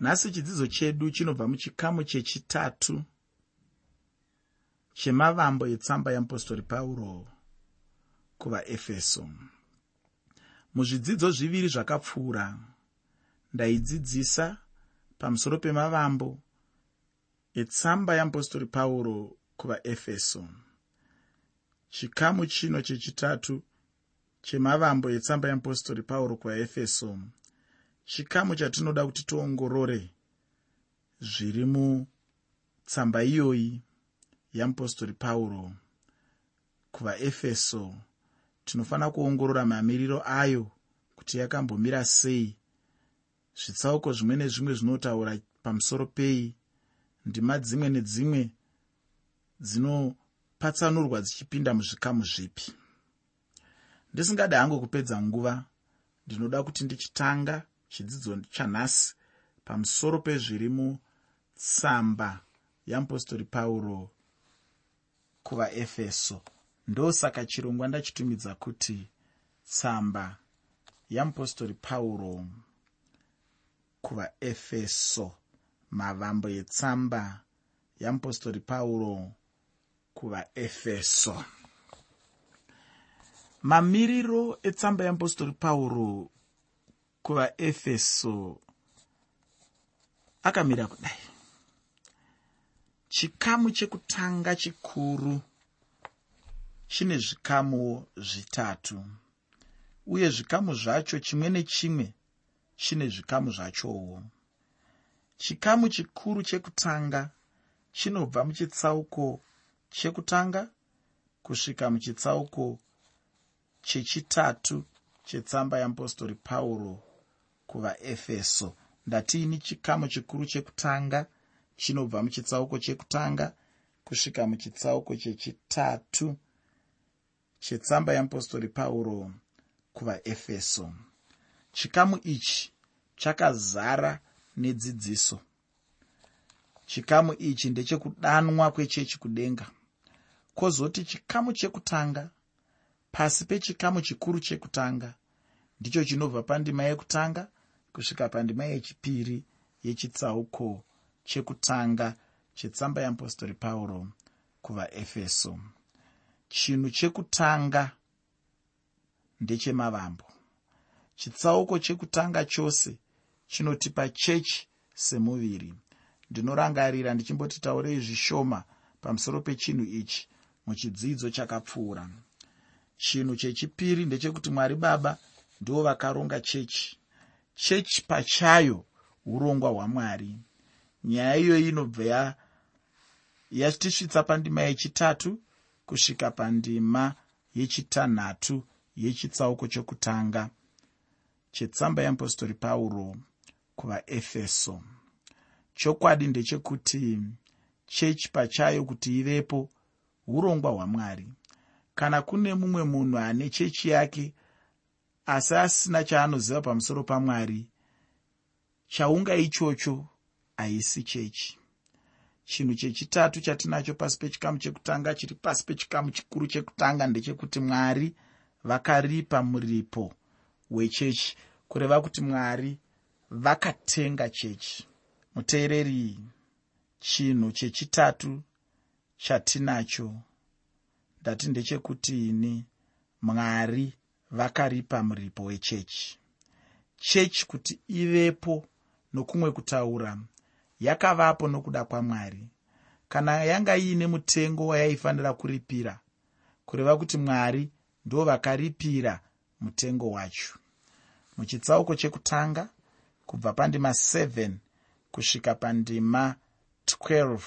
nhasi chidzidzo chedu chinobva muchikamu chechitatu chemavambo etsamba yeapostori pauro kuvaefeso. Muzvidzidzo zviviri zvakapfuura ndaidzidzisa pamusoro pemavambo etsamba yeapostori pauro kuvaefeso. Chikamu chino chechitatu chemavambo etsamba yeapostori pauro kuvaefeso chikamu chatinoda kuti tiongorore zviri mutsamba iyoyi yeapostori pauro kuvaefeso. Tinofanira kuongorora mamiriro ayo kuti yakambomira sei. Zvitsauko zvimwe nezvimwe zvinotaura pamusoro pei. Ndima dzimwe nedzimwe dzinopatsanurwa dzichipinda muzvikamu zvipi. Ndisingadi hangu kupedza nguva ndinoda kuti ndichitanga chidzidzo chanhasi. Pamusoro pezviri mutsamba yeapostori pauro kuvaefeso. Ndosaka chirongwa ndachitumidza kuti tsamba yeapostori pauro kuvaefeso. Mavambo etsamba yeapostori pauro kuvaefeso. Mamiriro etsamba yeapostori pauro kuvaefeso. Akamira kudai. Chikamu chekutanga chikuru chine zvikamu zvitatu uye zvikamu zvacho chimwe nechimwe chine zvikamu zvachowo. Chikamu chikuru chekutanga chinobva muchitsauko chekutanga kusvika muchitsauko chechitatu chetsamba yeapostori pauro kuvaefeso. Ndatiini chikamu chikuru chekutanga chinobva muchitsauko chekutanga kusvika muchitsauko chechitatu chetsamba yeapostori pauro kuvaefeso. Chikamu ichi chakazara nedzidziso. Chikamu ichi ndechekudanwa kwechechi kudenga. Kwozoti chikamu chekutanga pasi pechikamu chikuru chekutanga ndicho chinobva pandima yekutanga kusvika pandima yechipiri yechitsauko chekutanga chetsamba yeapostori pauro kuvaefeso. Chinhu chekutanga ndechemavambo. Chitsauko chekutanga chose chinotipa chechi semuviri. Ndinorangarira ndichimbotitaurei zvishoma pamusoro pechinhu ichi muchidzidzo chakapfuura. Chinhu chechipiri ndechekuti mwari baba ndivo vakaronga chechi chechi pachayo urongwa hwamwari. Nyaya iyoyi inobva yatisvitsa pandima yechitatu kusvika pandima yechitanhatu yechitsauko chokutanga chetsamba yeapostori pauro kuvaefeso. Chokwadi ndechekuti chechi pachayo kuti ivepo urongwa hwamwari. Kana kune mumwe munhu ane chechi yake asi asina chaanoziva pamusoro pamwari chaunga ichocho haisi chechi. Chinhu chechitatu chatinacho pasi pechikamu chekutanga chiri pasi pechikamu chikuru chekutanga ndechekuti mwari vakaripa muripo wechechi kureva kuti mwari vakatenga chechi. Muteereri chinhu chechitatu chatinacho ndati ndechekuti ini mwari vakaripa muripo wechechi. Chechi kuti ivepo nokumwe kutaura yakavapo nokuda kwamwari. Kana yanga iine mutengo wayaifanira kuripira kureva kuti mwari ndo vakaripira mutengo wacho. Muchitsauko chekutanga kubva pandima 7 kusvika pandima 12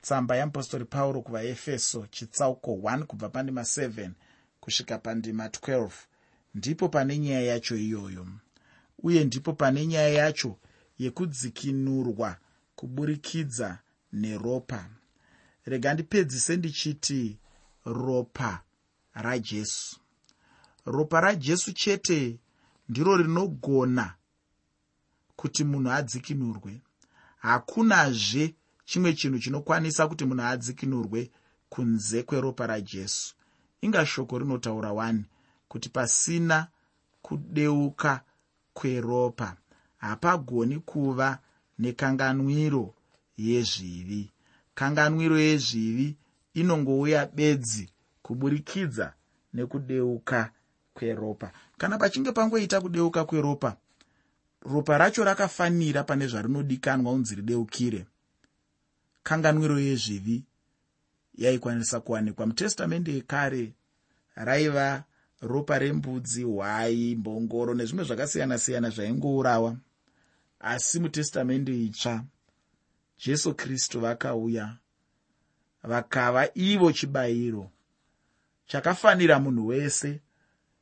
tsamba yeapostori pauro kuvaefeso chitsauko 1 kubva pandima 7 kusvika pandima 12 ndipo pane nyaya yacho iyoyo. Uye ndipo pane nyaya yacho yekudzikinurwa kuburikidza neropa. Rega ndipedzise ndichiti ropa rajesu ropa rajesu chete ndiro rinogona kuti munhu adzikinurwe. Hakunazve chimwe chinhu chinokwanisa kuti munhu adzikinurwe kunze kweropa rajesu inga shoko rinotaura 1 kuti pasina kudeuka kweropa. Hapagoni kuva nekanganwiro yezvivi. Kanganwiro yezvivi inongouya bedzi kuburikidza nekudeuka kweropa. Kana pachinge pangoita kudeuka kweropa ropa racho rakafanira pane zvarinodikanwa unzi rideukire. Kanganwiro yezvivi yaikwanisa kuwanikwa. Mutestamende yekare raiva ropa rembudzi hwai mbongoro nezvimwe zvakasiyana-siyana zvaingourawa. Asi mutestamende itsva jesu kristu vakauya vakava ivo chibayiro chakafanira munhu wese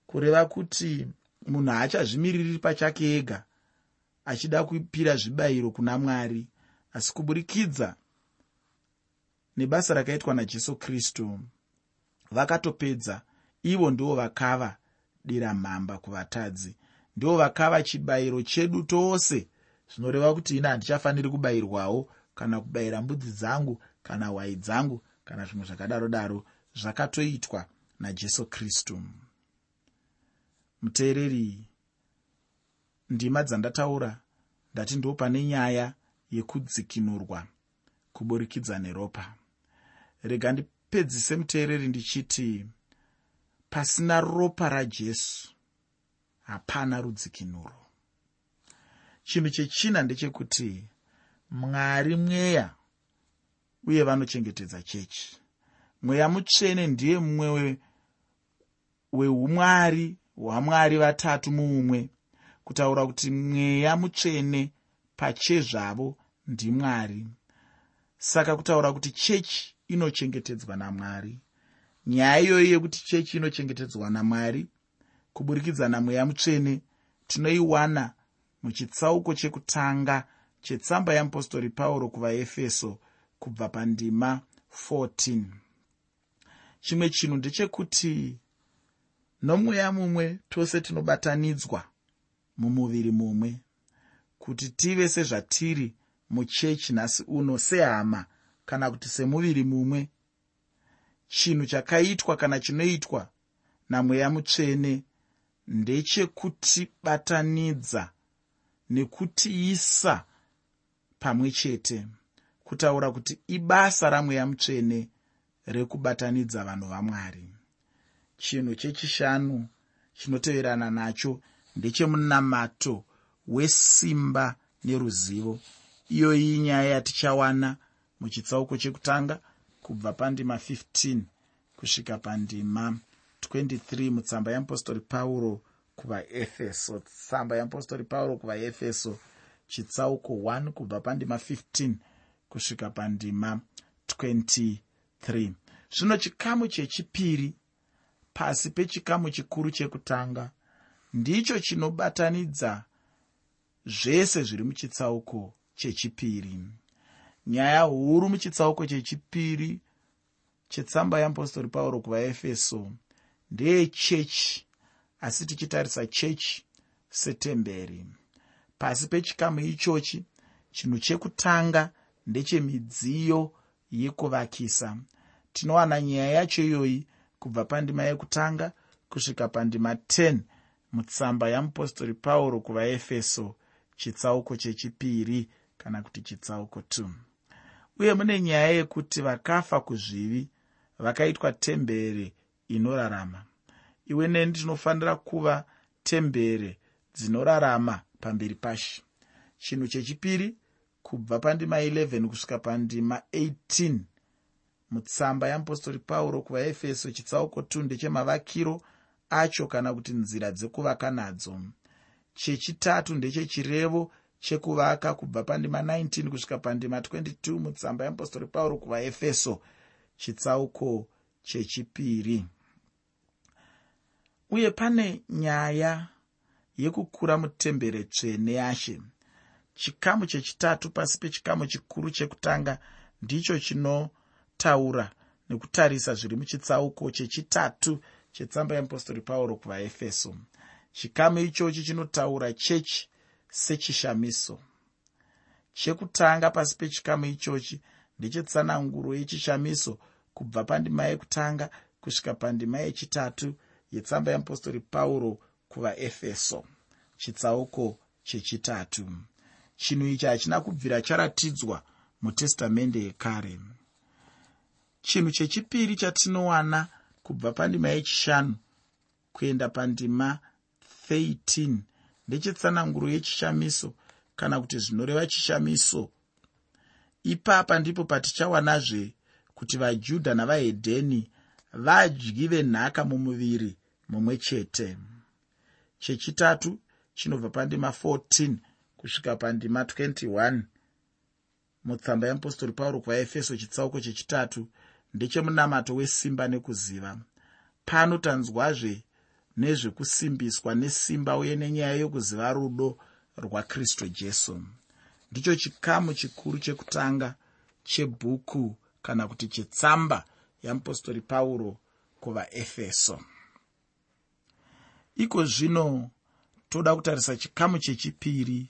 kureva kuti munhu haachazvimiriri pachake ega achida kupira zvibayiro kuna mwari. Asi kuburikidza nebasa rakaitwa najesu kristu vakatopedza ivo ndivo vakava dira mhamba kuvatadzi. Ndivo vakava chibayiro chedu tose. Zvinoreva kuti ina handichafaniri kubayirwawo kana kubayira mbudzi dzangu kana hwai dzangu kana zvimwe zvakadaro daro zvakatoitwa najesu kristu. Muteereri ndima dzandataura ndati ndo pane nyaya yekudzikinurwa kuburikidza neropa. Rega ndipedzise muteereri ndichiti pasina ropa rajesu. Hapana rudzikinuro. Chinhu chechina ndechekuti mwari mweya uye vanochengetedza chechi. Mweya mutsvene ndiye mumwe weumwari hwamwari vatatu muumwe kutaura kuti mweya mutsvene pachezvavo ndimwari saka kutaura kuti chechi inochengetedzwa namwari nyaya iyoyi yekuti chechi inochengetedzwa namwari kuburikidza namweya mutsvene tinoiwana muchitsauko chekutanga chetsamba yeapostori pauro kuvaefeso kubva pandima 14 chimwe chinhu ndechekuti nomweya mumwe tose tinobatanidzwa mumuviri mumwe kuti tive sezvatiri muchechi nhasi uno sehama kana kuti semuviri mumwe chinhu chakaitwa kana chinoitwa namweya mutsvene ndechekutibatanidza nekutiisa pamwe chete kutaura kuti ibasa ramweya mutsvene rekubatanidza vanhu vamwari. Chinhu chechishanu chinoteverana nacho ndechemunamato wesimba neruzivo. Iyoyi nyaya yatichawana muchitsauko chekutanga kubva pandima 15 kusvika pandima 23 mutsamba yeapostori pauro kuvaefeso. Tsamba yeapostori pauro kuvaefeso chitsauko 1 kubva pandima 15 kusvika pandima 23 zvino chikamu chechipiri pasi pechikamu chikuru chekutanga ndicho chinobatanidza zvese zviri muchitsauko chechipiri nyaya huru muchitsauko chechipiri chetsamba yeapostori pauro kuvaefeso. Ndeyechechi asi tichitarisa chechi setemberi. Pasi pechikamu ichochi chinhu chekutanga ndechemidziyo yekuvakisa. Tinowana nyaya yacho iyoyi kubva pandima yekutanga kusvika pandima 10 mutsamba yamupostori pauro kuvaefeso chitsauko chechipiri kana kuti chitsauko 2 uye mune nyaya yekuti vakafa kuzvivi vakaitwa tembere inorarama. Iwe neni tinofanira kuva tembere dzinorarama pamberi pashe. Chinhu chechipiri kubva pandima 11 kusvika pandima 18 mutsamba yeapostori pauro kuvaefeso chitsauko 2 ndechemavakiro acho kana kuti nzira dzekuvaka nadzo. Chechitatu ndechechirevo chekuvaka kubva pandima 19 kusvika pandima 22 mutsamba yeapostori pauro kuvaefeso chitsauko chechipiri. Uye pane nyaya yekukura mutembere tsvene yashe. Chikamu chechitatu pasi pechikamu chikuru chekutanga ndicho chinotaura nekutarisa zviri muchitsauko chechitatu chetsamba yeapostori pauro kuvaefeso. Chikamu ichochi chinotaura chechi sechishamiso. Chekutanga pasi pechikamu ichochi ndechetsananguro yechishamiso kubva pandima yekutanga kusvika pandima yechitatu yetsamba yeapostori pauro kuvaefeso chitsauko chechitatu. Chinhu ichi hachina kubvira charatidzwa mutestamende yekare. Chinhu chechipiri chatinowana kubva pandima yechishanu kuenda pandima 13 ndechetsananguro yechishamiso kana kuti zvinoreva chishamiso. Ipapa ndipo patichawanazve kuti vajudha navahedheni vadyi venhaka mumuviri mumwe chete. Chechitatu chinobva pandima 14 kusvika pandima 21 mutsamba yeapostori pauro kuvaefeso chitsauko chechitatu ndechemunamato wesimba nekuziva. Pano tanzwazve nezvekusimbiswa nesimba uye nenyaya yokuziva rudo rwakristu jesu. Ndicho chikamu chikuru chekutanga chebhuku kana kuti chetsamba yeapostori pauro kuvaefeso. Iko zvino toda kutarisa chikamu chechipiri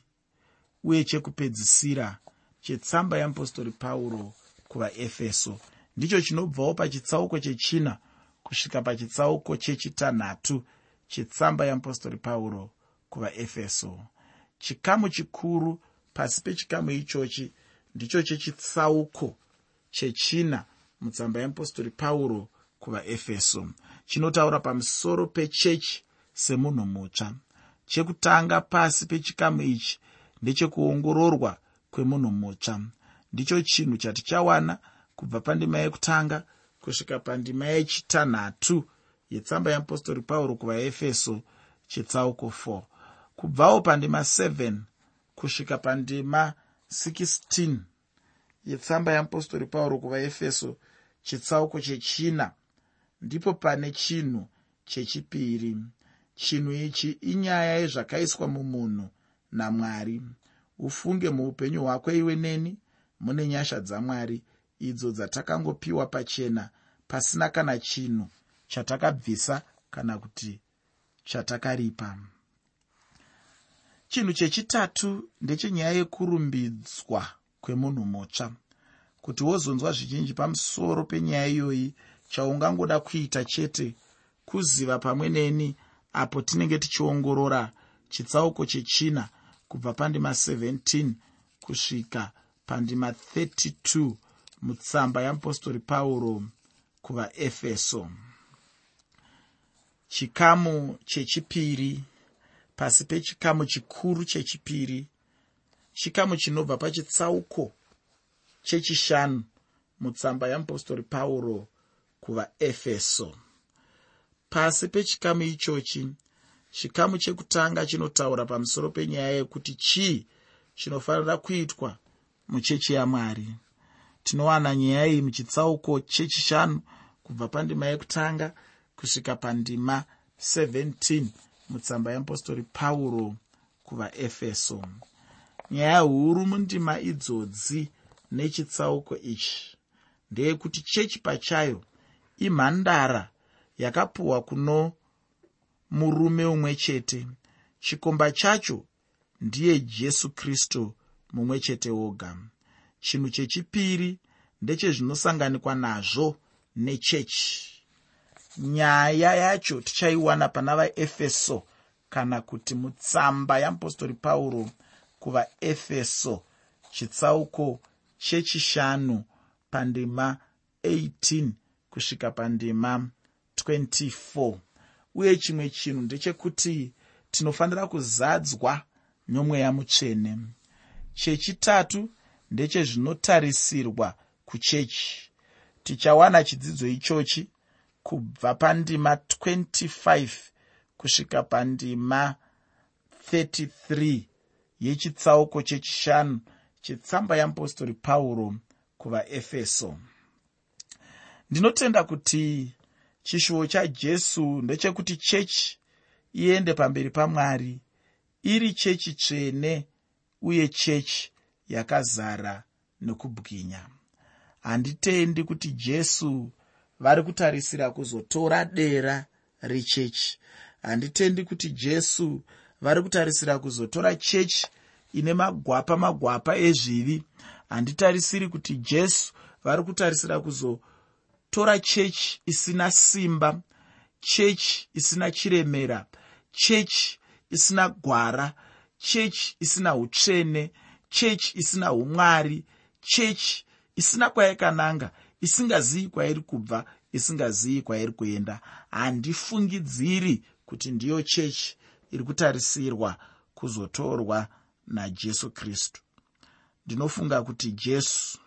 uye chekupedzisira chetsamba yeapostori pauro kuvaefeso. Ndicho chinobvawo pachitsauko chechina kusvika pachitsauko chechitanhatu chetsamba yeapostori pauro kuvaefeso. Chikamu chikuru pasi pechikamu ichochi ndicho chechitsauko chechina mutsamba yeapostori pauro kuvaefeso. Chinotaura pamusoro pechechi semunhu mutsva. Chekutanga pasi pechikamu ichi ndechekuongororwa kwemunhu mutsva. Ndicho chinhu chatichawana kubva pandima yekutanga kusvika pandima yechitanhatu yetsamba yeapostori pauro kuvaefeso chetsauko 4 kubvawo pandima 7 kusvika pandima 16 yetsamba yeapostori pauro kuvaefeso chitsauko chechina. Ndipo pane chinhu chechipiri. Chinhu ichi inyaya yezvakaiswa mumunhu namwari. Ufunge muupenyu hwako iwe neni mune nyasha dzamwari idzo dzatakangopiwa pachena pasina kana chinhu chatakabvisa kana kuti chatakaripa. Chinhu chechitatu ndechenyaya yekurumbidzwa kwemunhu mutsva kuti wozonzwa zvizhinji pamusoro penyaya iyoyi chaungangoda kuita chete kuziva pamwe neni apo tinenge tichiongorora chitsauko chechina kubva pandima 17 kusvika pandima 32 mutsamba yeapostori pauro kuvaefeso chikamu chechipiri. Pasi pechikamu chikuru chechipiri. Chikamu chinobva pachitsauko chechishanu mutsamba yeapostori pauro kuvaefeso. Pasi pechikamu ichochi chikamu chekutanga chinotaura pamusoro penyaya yekuti chii chinofanira kuitwa muchechi yamwari. Tinowana nyaya iyi muchitsauko chechishanu kubva pandima yekutanga kusvika pandima 17 mutsamba yeapostori pauro kuvaefeso. Nyaya huru mundima idzodzi nechitsauko ichi. Ndeyekuti chechi pachayo imhandara yakapuhwa kuno murume umwe chete. Chikomba chacho ndiye jesu kristu mumwe chete woga. Chinhu chechipiri ndechezvinosanganikwa nazvo nechechi nyaya yacho tichaiwana pana vaefeso kana kuti mutsamba yeapostori pauro kuvaefeso chitsauko chechishanu pandima 18 kusvika pandima 24 uye chimwe chinhu ndechekuti tinofanira kuzadzwa nomweya mutsvene chechitatu ndechezvinotarisirwa kuchechi. Tichawana chidzidzo ichochi kubva pandima 25 kusvika pandima 33 yechitsauko chechishanu chetsamba yeapostori pauro kuvaefeso. Ndinotenda kuti chishuvo chajesu ndechekuti chechi iende pamberi pamwari iri chechi tsvene uye chechi yakazara nokubwinya. Handitendi kuti jesu vari kutarisira kuzotora dera rechechi. Handitendi kuti jesu vari kutarisira kuzotora chechi ine magwapa magwapa ezvivi. Handitarisiri kuti jesu vari kutarisira kuzotora chechi isina simba chechi isina chiremera chechi isina gwara chechi isina utsvene chechi isina umwari chechi isina kwayakananga isingazivi kwairi kubva isingazivi kwairi kuenda. Handifungidziri kuti ndiyo chechi iri kutarisirwa kuzotorwa najesu kristu. Ndinofunga kuti jesu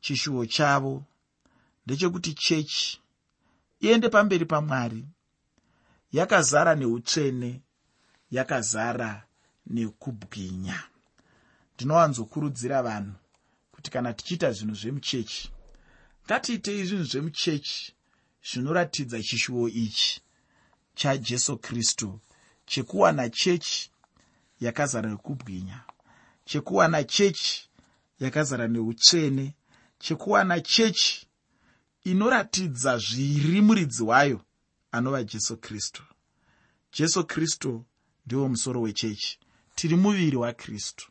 chishuwo chavo ndechekuti chechi iende pamberi pamwari yakazara neutsvene yakazara nekubwinya. Ndinowanzokurudzira vanhu kuti kana tichiita zvinhu zvemuchechi ngatiitei zvinhu zvemuchechi zvinoratidza chishuwo ichi chajesu kristu. Chekuwana chechi yakazara nekubwinya. Chekuwana chechi yakazara neutsvene. Chekuwana chechi inoratidza zviri muridzi wayo anova jesu kristu. Jesu kristu ndiwo musoro wechechi. Tiri muviri wakristu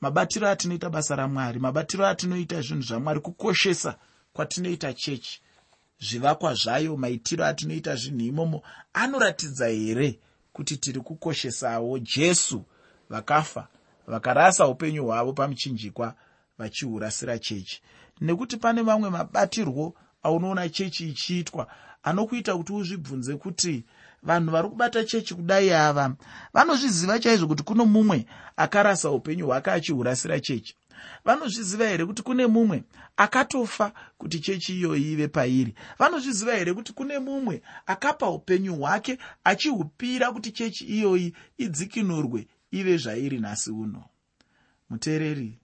mabatiro atinoita basa ramwari mabatiro atinoita zvinhu zvamwari kukoshesa kwatinoita chechi. Zvivakwa zvayo maitiro atinoita zvinhu imomo anoratidza here kuti tiri kukoshesawo jesu vakafa vakarasa upenyu hwavo pamuchinjikwa vachiurasira chechi. Nekuti pane mamwe mabatirwo aunoona chechi ichiitwa anokuita kuti uzvibvunze kuti vanhu vari kubata chechi kudai ava vanozviziva chaizvo kuti kuno mumwe akarasa upenyu hwake achiurasira chechi. Vanozviziva here kuti kune mumwe akatofa kuti chechi iyoyi ive pairi? Vanozviziva here kuti kune mumwe akapa upenyu hwake achihupira kuti chechi iyoyi idzikinurwe ive zvairi nhasi uno? Muteereri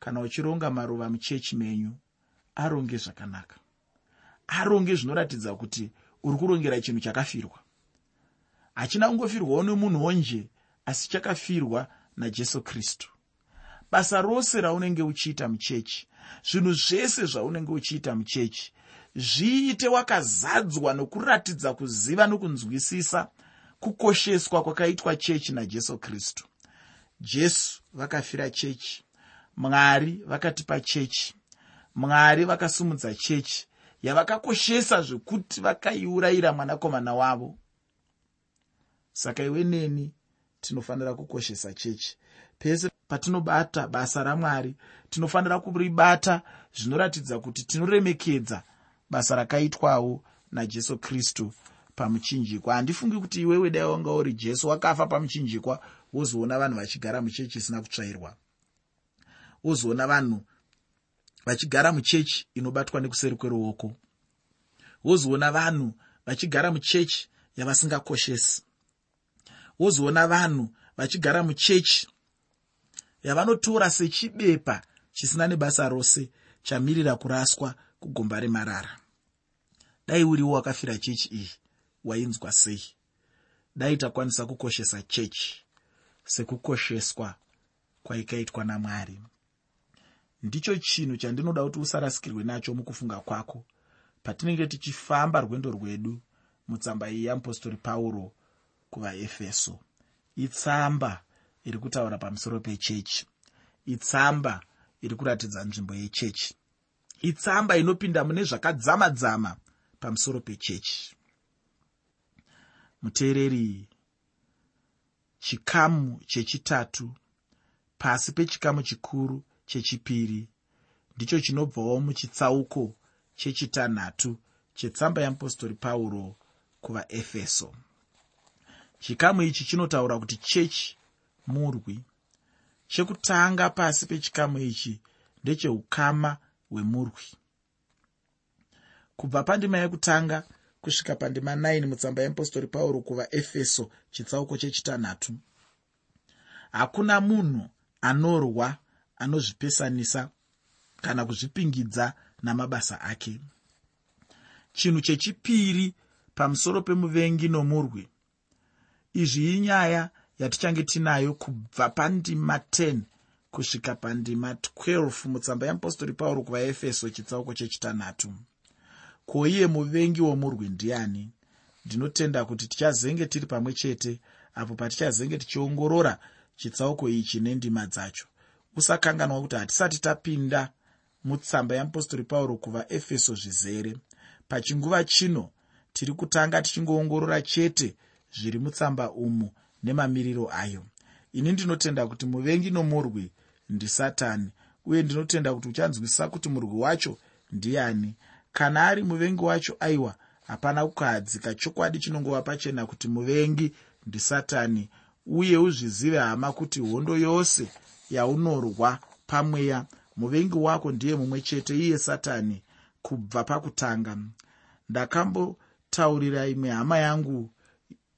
kana uchironga maruva muchechi menyu aronge zvakanaka. Aronge zvinoratidza kuti uri kurongera chinhu chakafirwa hachina kungofirwawo nemunhuwo nje asi chakafirwa najesu kristu. Basa rose raunenge uchiita muchechi zvinhu zvese zvaunenge uchiita muchechi zviite wakazadzwa nokuratidza kuziva nokunzwisisa kukosheswa kwakaitwa chechi najesu kristu. Jesu vakafira chechi mwari vakatipa chechi mwari vakasumudza chechi yavakakoshesa zvekuti vakaiurayira mwanakomana wavo saka iwe neni tinofanira kukoshesa chechi. Pese patinobata basa ramwari tinofanira kuribata zvinoratidza kuti tinoremekedza basa rakaitwawo najesu kristu pamuchinjikwa. Handifungi kuti iwewe dai wanga uri jesu wakafa pamuchinjikwa wozoona vanhu vachigara muchechi isina kutsvairwa. Wozoona vanhu vachigara muchechi inobatwa nekuseri kweruoko. Wozoona vanhu vachigara muchechi yavasingakoshesi wozoona vanhu vachigara muchechi yavanotora sechibepa chisina nebasa rose chamirira kuraswa kugomba remarara. Dai uriwo wakafira chechi iyi? Wainzwa sei? Dai takwanisa kukoshesa chechi. Sekukosheswa kwaikaitwa namwari. Ndicho chinhu chandinoda kuti usarasikirwe nacho mukufunga kwako. Patinenge tichifamba rwendo rwedu mutsamba iyi yeapostori pauro kuvaefeso. Itsamba iri kutaura pamusoro pechechi. Itsamba iri kuratidza nzvimbo yechechi. Itsamba inopinda mune zvakadzama-dzama pamusoro pechechi. Muteereri chikamu chechitatu. Pasi pechikamu chikuru chechipiri ndicho chinobvawo muchitsauko chechitanhatu chetsamba yeapostori pauro kuvaefeso chikamu ichi chinotaura kuti chechi murwi. Chekutanga pasi pechikamu ichi ndecheukama hwemurwi. Kubva pandima yekutanga kusvika pandima 9 mutsamba yeapostori pauro kuvaefeso chitsauko chechitanhatu. Hakuna munhu anorwa anozvipesanisa kana kuzvipingidza namabasa ake. Chinhu chechipiri pamusoro pemuvengi nomurwi izvi inyaya yatichange tinayo kubva pandima 10 kusvika pandima 12 mutsamba yeapostori pauro kuvaefeso chitsauko chechitanhatu. Ko iye muvengi womurwi ndiani? Ndinotenda kuti tichazenge tiri pamwe chete apo patichazenge tichiongorora chitsauko ichi nendima dzacho. Usakanganwa kuti hatisati tapinda mutsamba yeapostori pauro kuvaefeso zvizere. Pachinguva chino tiri kutanga tichingoongorora chete zviri mutsamba umu nemamiriro ayo. Ini ndinotenda kuti muvengi nomurwi ndisatani uye ndinotenda kuti uchanzwisisa kuti murwi wacho ndiani. Kana ari muvengi wacho aiwa hapana kukahadzika chokwadi chinongova pachena kuti muvengi ndisatani uye uzvizive hama kuti hondo yose yaunorwa pamweya muvengi wako ndiye mumwe chete iye satani kubva pakutanga. Ndakambotaurira imwe hama yangu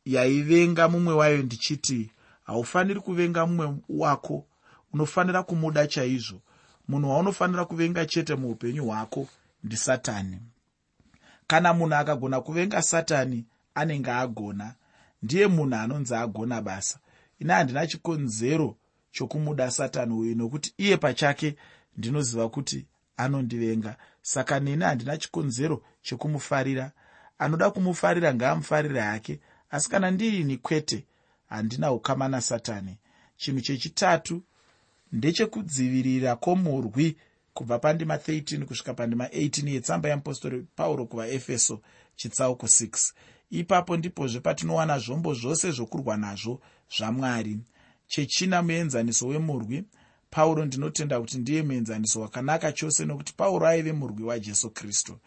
yaivenga mumwe wayo ndichiti haufaniri kuvenga mumwe wako. Unofanira kumuda chaizvo. Munhu waunofanira kuvenga chete muupenyu hwako ndisatani kana munhu akagona kuvenga satani anenge agona ndiye munhu anonzi agona basa. Ine handina chikonzero chokumuda satani uyu nokuti iye pachake ndinoziva kuti anondivenga. Saka neni handina chikonzero chekumufarira anoda kumufarira ngaamufarire hake asi kana ndirini kwete handina ukama nasatani chinhu chechitatu ndechekudzivirira kwomurwi kubva pandima 13 kusvika pandima 18 yetsamba yeapostori pauro kuvaefeso chitsauko 6 ipapo ndipozve patinowana zvombo zvose zvokurwa nazvo zvamwari chechina muenzaniso wemurwi. Pauro ndinotenda kuti ndiye muenzaniso wakanaka chose nokuti pauro aive murwi wajesu kristu.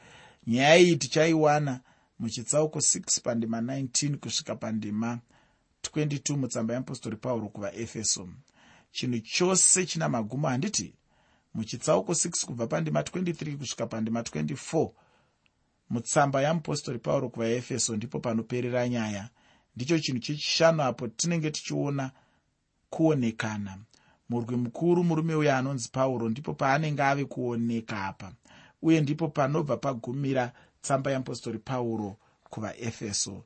Nyaya iyi tichaiwana muchitsauko 6 pandima 19 kusvika pandima 22 mutsamba yeapostori pauro kuvaefeso. Chinhu chose china magumo handiti muchitsauko 6 kubva pandima 23 kusvika pandima 24 mutsamba yamupostori pauro kuvaefeso ndipo panoperera nyaya. Ndicho chinhu chechishanu apo tinenge tichiona kuonekana. Murwi mukuru murume uyo anonzi pauro ndipo paanenge ave kuoneka apa uye ndipo panobva pagumira tsamba yeapostori pauro kuvaefeso.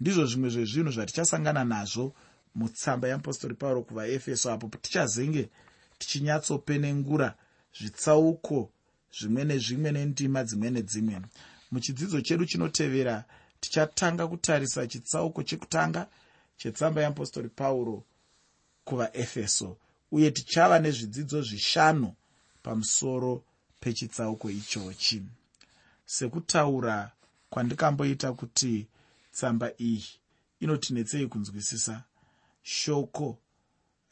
Ndizvo zvimwe zvezvinhu zvatichasangana nazvo mutsamba yeapostori pauro kuvaefeso apo tichazenge tichinyatsopenengura zvitsauko zvimwe nezvimwe nendima dzimwe nedzimwe. Muchidzidzo chedu chinotevera tichatanga kutarisa chitsauko chekutanga chetsamba yeapostori pauro kuvaefeso uye tichava nezvidzidzo zvishanu pamusoro pechitsauko ichochi sekutaura kwandikamboita kuti tsamba iyi inotinetsei kunzwisisa. Shoko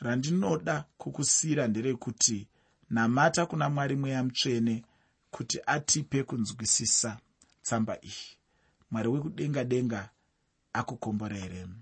randinoda kukusiyira nderekuti namata kuna mwari mweya mutsvene kuti atipe kunzwisisa tsamba iyi. Mwari wekudenga denga akukomboreremu